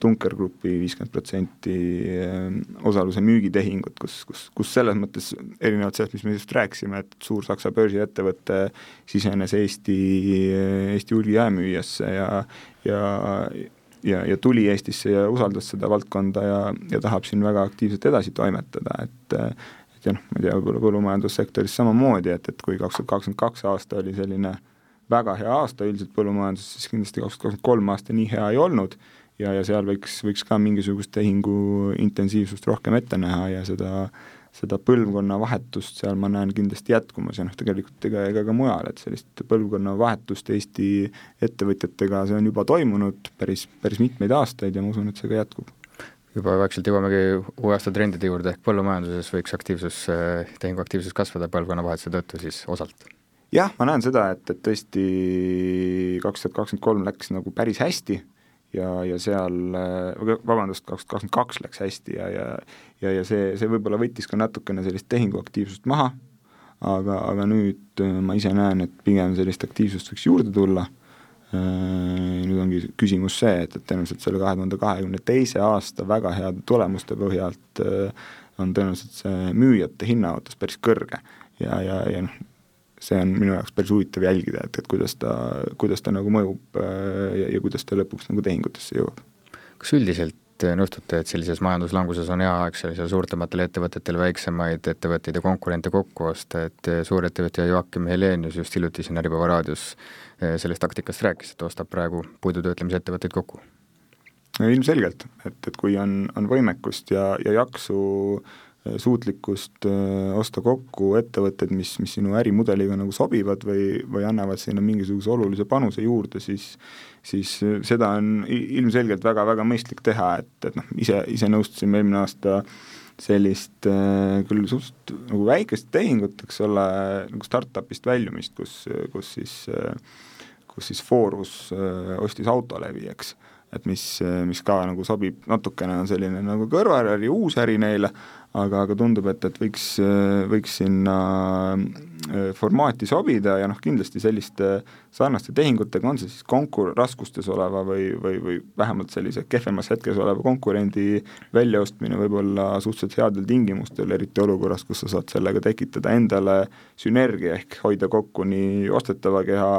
Dunker Grupi viiskümmend protsenti ehm, osaluse müügitehingut, kus, kus, kus selles mõttes erinevalt sellest, mis me just rääkisime, et suur Saksa börsiettevõte sisenes Eesti, Eesti hulgijaemüüjasse ja ja ja, ja tuli Eestisse ja usaldas seda valdkonda ja, ja tahab siin väga aktiivselt edasi toimetada, et et jah, ma ei tea, võib-olla põllumajandussektoris samamoodi, et, et kui kaks tuhat kakskümmend kaks aasta oli selline väga hea aasta üldiselt põllumajanduses, siis kindlasti kaks tuhat kakskümmend kolm aasta nii hea ei olnud ja, ja seal võiks, võiks ka mingisugust tehingu intensiivsust rohkem ette näha ja seda, seda põlvkonnavahetust seal ma näen kindlasti jätkumas ja noh, tegelikult ega, ega ka mujal, et sellist põlvkonnavahetust Eesti ettevõtjatega, see on juba toimunud päris, päris mitmeid aastaid ja ma usun, et see ka jätkub
juba vaikselt jõuamegi uue aasta trendide juurde, ehk põllumajanduses võiks aktiivsus, tehingu aktiivsus kasvada põlvkonnavahetuse tõttu siis osalt?
jah, ma näen seda, et, et tõesti kaks tuhat kakskümmend kolm läks nagu päris hästi ja, ja seal, vabandust, kaks tuhat kakskümmend kaks läks hästi ja, ja ja, ja see, see võib-olla võttis ka natukene sellist tehinguaktiivsust maha, aga, aga nüüd äh, ma ise näen, et pigem sellist aktiivsust võiks juurde tulla, äh, nüüd ongi küsimus see, et, et tõenäoliselt selle kahe tuhande kahekümne teise aasta väga heade tulemuste põhjalt äh, on tõenäoliselt see müüjate hinnaootus päris kõrge. Ja, ja, ja noh, see on minu jaoks päris huvitav jälgida, et, et kuidas ta, kuidas ta nagu mõjub äh, ja, ja kuidas ta lõpuks nagu tehingutesse jõuab.
kas üldiselt nõustute, et sellises majanduslanguses on hea aeg sellisel suurtematel ettevõtetel väiksemaid ettevõtteid ja konkurente kokku osta, et suurettevõtja Joakim Helenius just hiljuti siin Äripäeva raadios äh, sellest taktikast rääkis, et ostab praegu puidutöötlemise ettevõtteid kokku?
ilmselgelt, et, et kui on, on võimekust ja, ja jaksu äh, suutlikkust äh, osta kokku ettevõtted, mis, mis sinu ärimudeliga nagu sobivad või, või annavad sinna mingisuguse olulise panuse juurde, siis siis seda on ilmselgelt väga-väga mõistlik teha, et, et noh, ise, ise nõustusime eelmine aasta sellist äh, küll suhteliselt nagu väikest tehingut, eks ole, nagu startup'ist väljumist, kus, kus siis, kus siis Forus äh, ostis Autolevi, eks et mis, mis ka nagu sobib, natukene on selline nagu kõrvaläri, uus äri neile, aga, aga tundub, et, et võiks, võiks sinna formaati sobida ja noh, kindlasti selliste sarnaste tehingutega, on see siis konkur-, raskustes oleva või, või, või vähemalt sellise kehvemas hetkes oleva konkurendi väljaostmine võib-olla suhteliselt headel tingimustel, eriti olukorras, kus sa saad sellega tekitada endale sünergia ehk hoida kokku nii ostetava keha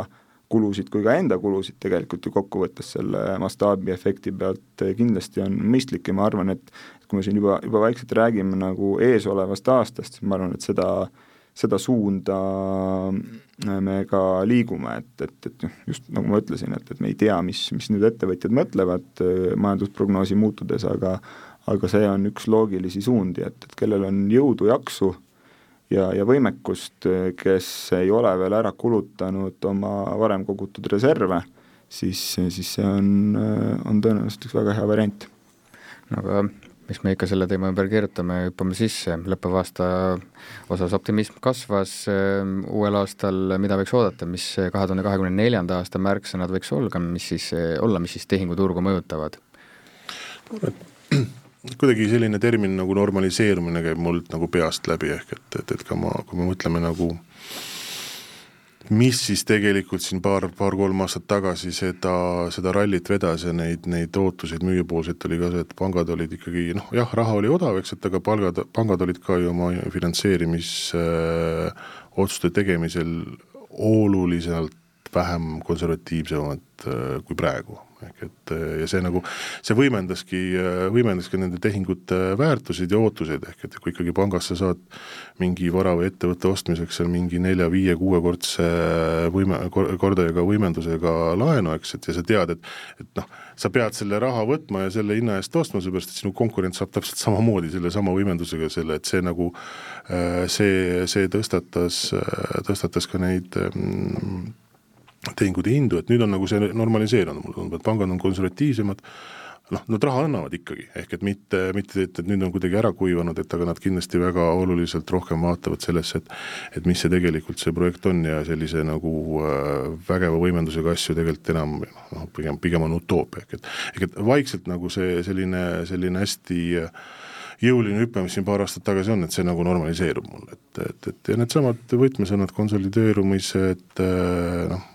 kulusid kui ka enda kulusid tegelikult ju kokkuvõttes selle mastaabiefekti pealt kindlasti on mõistlik ja ma arvan, et kui me siin juba, juba vaikselt räägime nagu eesolevast aastast, siis ma arvan, et seda seda suunda me ka liigume, et, et, et noh, just nagu ma ütlesin, et, et me ei tea, mis, mis nüüd ettevõtjad mõtlevad äh, majandusprognoosi muutudes, aga aga see on üks loogilisi suundi, et, et kellel on jõudu, jaksu ja, ja võimekust, kes ei ole veel ära kulutanud oma varem kogutud reserve, siis, siis see on, on tõenäoliselt üks väga hea variant.
no aga miks me ikka selle teema ümber keerutame, hüppame sisse, lõppeva aasta osas optimism kasvas, ehm, uuel aastal mida võiks oodata, mis kahe tuhande kahekümne neljanda aasta märksõnad võiks olla, mis siis, olla, mis siis tehinguturgu mõjutavad?
Kuidagi selline termin nagu normaliseerumine käib mult nagu peast läbi, ehk et, et, et ka ma, kui me mõtleme nagu mis siis tegelikult siin paar, paar-kolm aastat tagasi seda, seda rallit vedas ja neid, neid ootuseid müüjapoolselt oli ka see, et pangad olid ikkagi noh, jah, raha oli odav, eks, et aga palgad, pangad olid ka ju oma finantseerimisotsuste äh, tegemisel oluliselt vähem konservatiivsemad äh, kui praegu. Ehk et äh, ja see nagu, see võimendaski, äh, võimendaski nende tehingute väärtuseid ja ootuseid, ehk et kui ikkagi pangast sa saad mingi vara või ettevõtte ostmiseks seal mingi nelja-viie-kuuekordse võime, kordajaga võimendusega laenu, eks, et ja sa tead, et et noh, sa pead selle raha võtma ja selle hinna eest ostma, seepärast et sinu konkurent saab täpselt samamoodi sellesama võimendusega selle, et see nagu see, see tõstatas, tõstatas ka neid mm, tehingute hindu, et nüüd on nagu see normaliseerunud, mulle tundub, et pangad on konservatiivsemad, noh, nad raha annavad ikkagi, ehk et mitte, mitte et, et nüüd on kuidagi ära kuivanud, et aga nad kindlasti väga oluliselt rohkem vaatavad sellesse, et et mis see tegelikult see projekt on ja sellise nagu äh, vägeva võimendusega asju tegelikult enam noh, pigem, pigem on utoopia, ehk et ehk et vaikselt nagu see selline, selline hästi jõuline hüpe, mis siin paar aastat tagasi on, et see nagu normaliseerub mul, et, et, et ja needsamad võtmesõnad, konsolideerumised, äh, noh,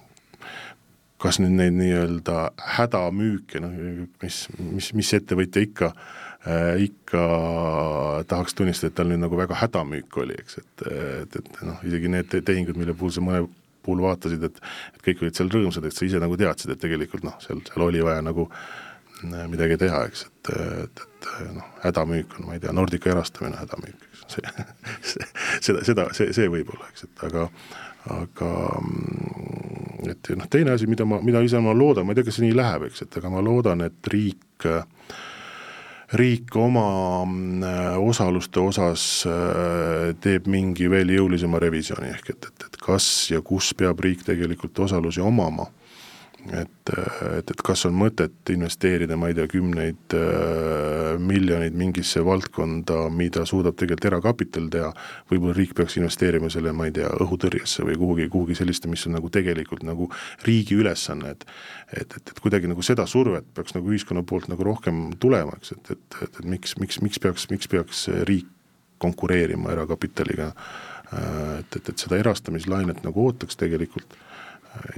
kas nüüd neid nii-öelda hädamüüke, noh mis, mis, mis ettevõtja ikka äh,, ikka tahaks tunnistada, et tal nüüd nagu väga hädamüük oli, eks, et, et, et noh, isegi need tehingud, mille puhul sa mõne puhul vaatasid, et et kõik olid seal rõõmsad, et sa ise nagu teadsid, et tegelikult noh, seal, seal oli vaja nagu äh, midagi teha, eks, et, et, et noh, hädamüük on, ma ei tea, Nordica erastamine hädamüük, eks, see, see, seda, seda, see, see võib olla, eks, et aga aga mm, et noh, teine asi, mida ma, mida ise ma loodan, ma ei tea, kas see nii läheb, eks, et aga ma loodan, et riik riik oma mm, osaluste osas äh, teeb mingi veel jõulisema revisjoni, ehk et, et, et kas ja kus peab riik tegelikult osalusi omama et, et, et kas on mõtet investeerida, ma ei tea, kümneid äh, miljoneid mingisse valdkonda, mida suudab tegelikult erakapital teha, võib-olla riik peaks investeerima selle, ma ei tea, õhutõrjesse või kuhugi, kuhugi selliste, mis on nagu tegelikult nagu riigi ülesanne, et et, et, et kuidagi nagu seda survet peaks nagu ühiskonna poolt nagu rohkem tulema, eks, et, et, et, et miks, miks, miks peaks, miks peaks riik konkureerima erakapitaliga, äh, et, et, et seda erastamislainet nagu ootaks tegelikult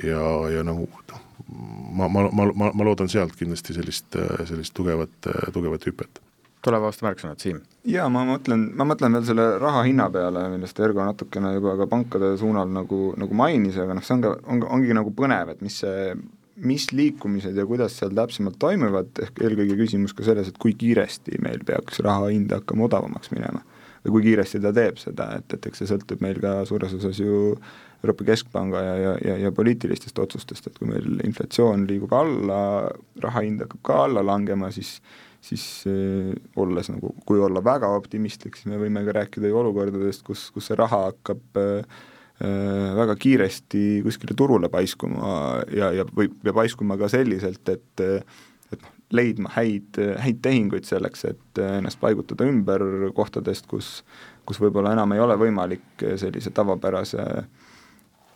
ja, ja nagu noh, ma, ma, ma, ma, ma loodan sealt kindlasti sellist, sellist tugevat, tugevat hüpet
tuleva aasta märksõnad, Siim?
jaa, ma mõtlen, ma mõtlen veel selle raha hinna peale, millest Ergo natukene juba ka pankade suunal nagu, nagu mainis, aga noh, see on ka, on, ongi nagu põnev, et mis see, mis liikumised ja kuidas seal täpsemalt toimuvad, ehk eelkõige küsimus ka selles, et kui kiiresti meil peaks raha hind hakkama odavamaks minema. või kui kiiresti ta teeb seda, et, et eks see sõltub meil ka suures osas ju Euroopa Keskpanga ja, ja, ja, ja poliitilistest otsustest, et kui meil inflatsioon liigub alla, raha hind hakkab ka alla langema, siis siis äh, olles nagu, kui olla väga optimistlik, siis me võime ka rääkida ju olukordadest, kus, kus see raha hakkab äh, väga kiiresti kuskile turule paiskuma ja, ja võib, ja paiskuma ka selliselt, et et noh, leidma häid, häid tehinguid selleks, et ennast paigutada ümber kohtadest, kus kus võib-olla enam ei ole võimalik sellise tavapärase äh,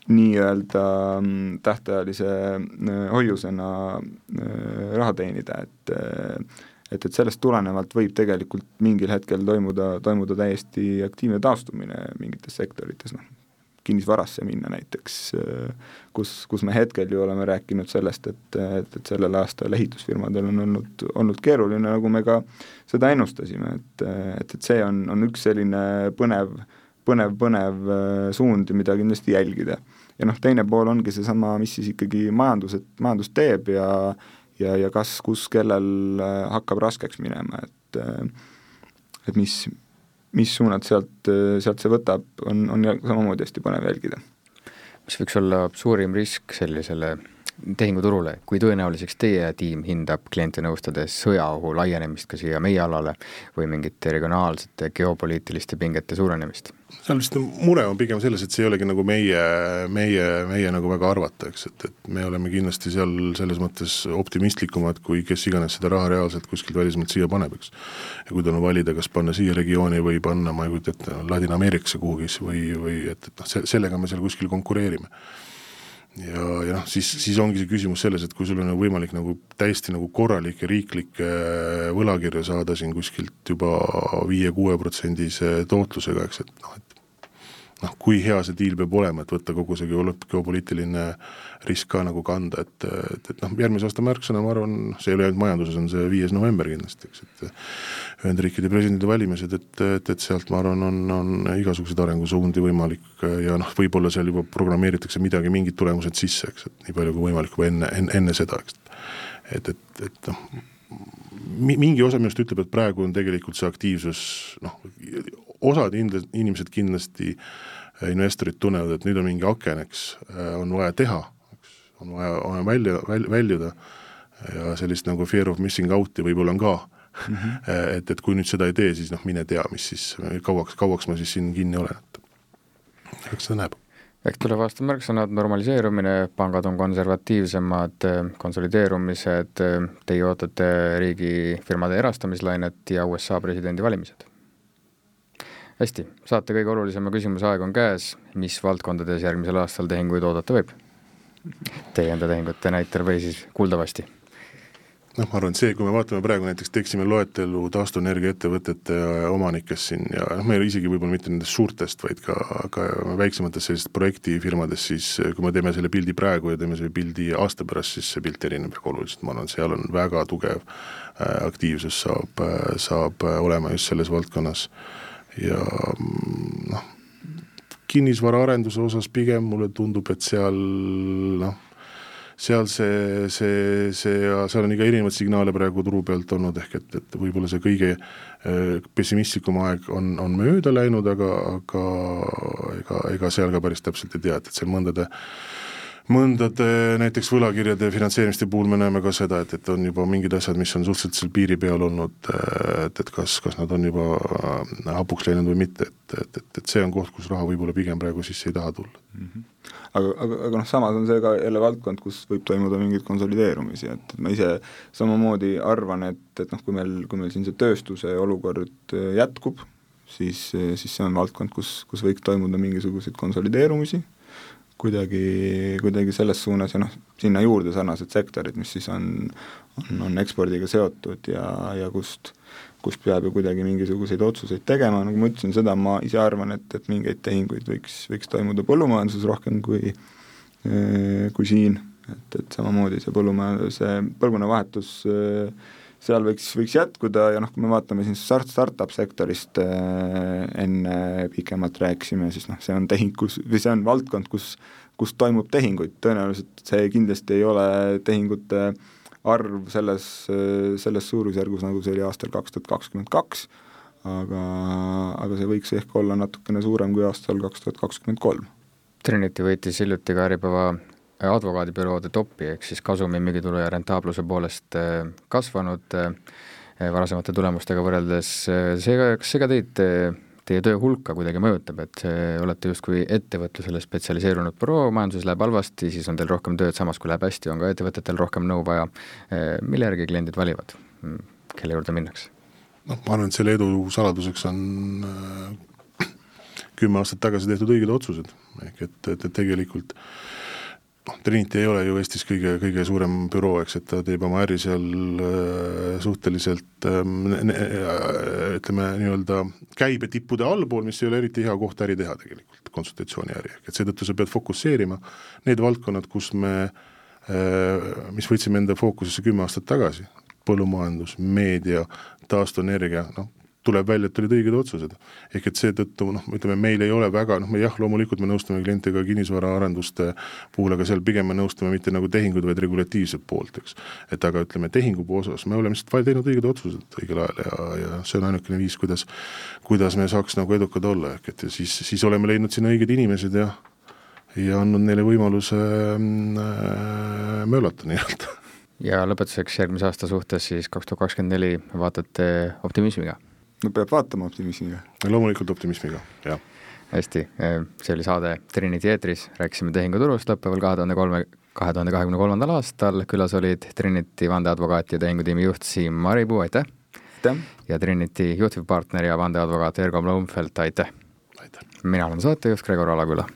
nii-öelda mm, tähtajalise äh, hoiusena äh, raha teenida, et äh, et, et sellest tulenevalt võib tegelikult mingil hetkel toimuda, toimuda täiesti aktiivne taastumine mingites sektorites, noh, kinnisvarasse minna näiteks, kus, kus me hetkel ju oleme rääkinud sellest, et, et, et sellel aastal ehitusfirmadel on olnud, olnud keeruline, nagu me ka seda ennustasime, et, et, et see on, on üks selline põnev, põnev, põnev suund, mida kindlasti jälgida. Ja noh, teine pool ongi seesama, mis siis ikkagi majandus, et majandus teeb ja ja, ja kas, kus, kellel hakkab raskeks minema, et et mis, mis suunad sealt, sealt see võtab, on, on samamoodi hästi põnev jälgida.
mis võiks olla suurim risk sellisele tehinguturule, kui tõenäoliseks teie tiim hindab kliente nõustades sõjaohu laienemist ka siia meie alale või mingite regionaalsete geopoliitiliste pingete suurenemist?
seal vist mure on pigem selles, et see ei olegi nagu meie, meie, meie nagu väga arvata, eks, et, et me oleme kindlasti seal selles mõttes optimistlikumad, kui kes iganes seda raha reaalselt kuskilt välismaalt siia paneb, eks. ja kui tal on valida, kas panna siia regiooni või panna, ma ei kujuta ette, Ladina-Ameerikasse kuhugi või, või et, et noh, se-, sellega me seal kuskil konkureerime ja, ja noh, siis, siis ongi see küsimus selles, et kui sul on võimalik nagu täiesti nagu korralikke riiklikke võlakirju saada siin kuskilt juba viie-kuue protsendise tootlusega, eks, et noh, et noh, kui hea see diil peab olema, et võtta kogu see geopoliitiline risk ka nagu kanda, et, et, et noh, järgmise aasta märksõna, ma arvan, see ei ole ainult majanduses, on see viies november kindlasti, eks, et Ühendriikide presidendivalimised, et, et, et sealt ma arvan, on, on igasuguseid arengusuundi võimalik ja noh, võib-olla seal juba programmeeritakse midagi, mingid tulemused sisse, eks, et nii palju kui võimalik juba enne, enne, enne seda, eks. et, et, et noh, mingi osa minust ütleb, et praegu on tegelikult see aktiivsus noh, osad inimesed kindlasti, äh, investorid tunnevad, et nüüd on mingi aken, eks, äh, on vaja teha, eks, on vaja, on välja, välja, väljuda ja sellist nagu fear of missing out'i võib-olla on ka mm. -hmm. et, et kui nüüd seda ei tee, siis noh, mine tea, mis siis, kauaks, kauaks ma siis siin kinni olen, et eks seda näeb
ehk tuleva aasta märksõnad, normaliseerumine, pangad on konservatiivsemad, konsolideerumised, teie ootate riigifirmade erastamislainet ja USA presidendivalimised hästi, saate kõige olulisema küsimuse aeg on käes, mis valdkondades järgmisel aastal tehinguid oodata võib? Teie enda tehingute näitel või siis kuuldavasti?
noh, ma arvan, et see, kui me vaatame praegu näiteks, teeksime loetelu taastuvenergia ettevõtete omanikest siin ja noh, meil isegi võib-olla mitte nendest suurtest, vaid ka, ka väiksematest sellistest projektifirmadest, siis kui me teeme selle pildi praegu ja teeme selle pildi aasta pärast, siis see pilt erineb väga oluliselt, ma arvan, seal on väga tugev äh, aktiivsus saab, äh, saab olema just selles valdkonnas ja noh, kinnisvaraarenduse osas pigem mulle tundub, et seal noh, seal see, see, see ja seal on ikka erinevaid signaale praegu turu pealt olnud, ehk et, et võib-olla see kõige äh, pessimistlikum aeg on, on mööda läinud, aga, aga ega, ega seal ka päris täpselt ei tea, et, et seal mõndade äh, mõndade näiteks võlakirjade finantseerimiste puhul me näeme ka seda, et, et on juba mingid asjad, mis on suhteliselt seal piiri peal olnud, et, et kas, kas nad on juba äh, hapuks läinud või mitte, et, et, et, et see on koht, kus raha võib-olla pigem praegu sisse ei taha tulla mm.
-hmm aga, aga, aga noh, samas on see ka jälle valdkond, kus võib toimuda mingeid konsolideerumisi, et, et ma ise samamoodi arvan, et, et noh, kui meil, kui meil siin see tööstuse olukord äh, jätkub, siis, siis see on valdkond, kus, kus võiks toimuda mingisuguseid konsolideerumisi kuidagi, kuidagi selles suunas ja noh, sinna juurde sarnased sektorid, mis siis on, on, on ekspordiga seotud ja, ja kust, kust peab ju kuidagi mingisuguseid otsuseid tegema, nagu ma ütlesin, seda ma ise arvan, et, et mingeid tehinguid võiks, võiks toimuda põllumajanduses rohkem kui, kui siin, et, et samamoodi see põllumajanduse, põlvkonnavahetus äh, seal võiks, võiks jätkuda ja noh, kui me vaatame siin start, startup sektorist äh, enne pikemalt rääkisime, siis noh, see on tehing, kus, või see on valdkond, kus, kus toimub tehinguid, tõenäoliselt see kindlasti ei ole tehingute arv selles, selles suurusjärgus, nagu see oli aastal kaks tuhat kakskümmend kaks, aga, aga see võiks ehk olla natukene suurem kui aastal kaks tuhat kakskümmend kolm.
Trinity võitis hiljuti ka Äripäeva advokaadibüroode topi, ehk siis kasumi, müügitulu ja rentaabluse poolest äh, kasvanud äh, varasemate tulemustega võrreldes, seega, kas see ka teid, teie töö hulka kuidagi mõjutab, et olete justkui ettevõtlusele spetsialiseerunud büroo, majanduses läheb halvasti, siis on teil rohkem tööd, samas kui läheb hästi, on ka ettevõtetel rohkem nõu vaja, mille järgi kliendid valivad, kelle juurde minnakse?
noh, ma arvan, et selle edu saladuseks on kümme aastat tagasi tehtud õiged otsused, ehk et, et, et tegelikult äh, noh, Trinity ei ole ju Eestis kõige, kõige suurem büroo, eks, et ta teeb oma äri seal äh, suhteliselt ähm, äh, ütleme nii-öelda käibetippude allpool, mis ei ole eriti hea koht äri teha tegelikult, konsultatsiooniäri, et seetõttu sa pead fokusseerima need valdkonnad, kus me äh,, mis võtsime enda fookusesse kümme aastat tagasi, põllumajandus, meedia, taastuvenergia, noh, tuleb välja, et olid õiged otsused. ehk et seetõttu noh, ütleme meil ei ole väga noh, me jah, loomulikult me nõustume kliente ka kinnisvaraarenduste puhul, aga seal pigem me nõustume mitte nagu tehingud, vaid regulatiivset poolt, eks. et aga ütleme, tehingu osas me oleme lihtsalt teinud õiged otsused õigel ajal ja, ja see on ainukene viis, kuidas kuidas me saaks nagu edukad olla, ehk et siis, siis oleme leidnud sinna õiged inimesed ja ja andnud neile võimaluse äh, möölata nii-öelda
ja lõpetuseks järgmise aasta suhtes siis kaks tuhat kakskümmend neli vaatate optimismiga
no peab vaatama optimismiga.
loomulikult optimismiga, jah.
hästi, see oli saade Trinity eetris, rääkisime tehinguturust lõppeval kahe tuhande kolme, kahe tuhande kahekümne kolmandal aastal, külas olid Trinity vandeadvokaat ja tehingutiimi juht Siim Maripuu, aitäh!
aitäh!
ja Trinity juhtivpartner ja vandeadvokaat Ergo Blomfeldt, aitäh!
aitäh!
mina olen saatejuht Gregor Alaküla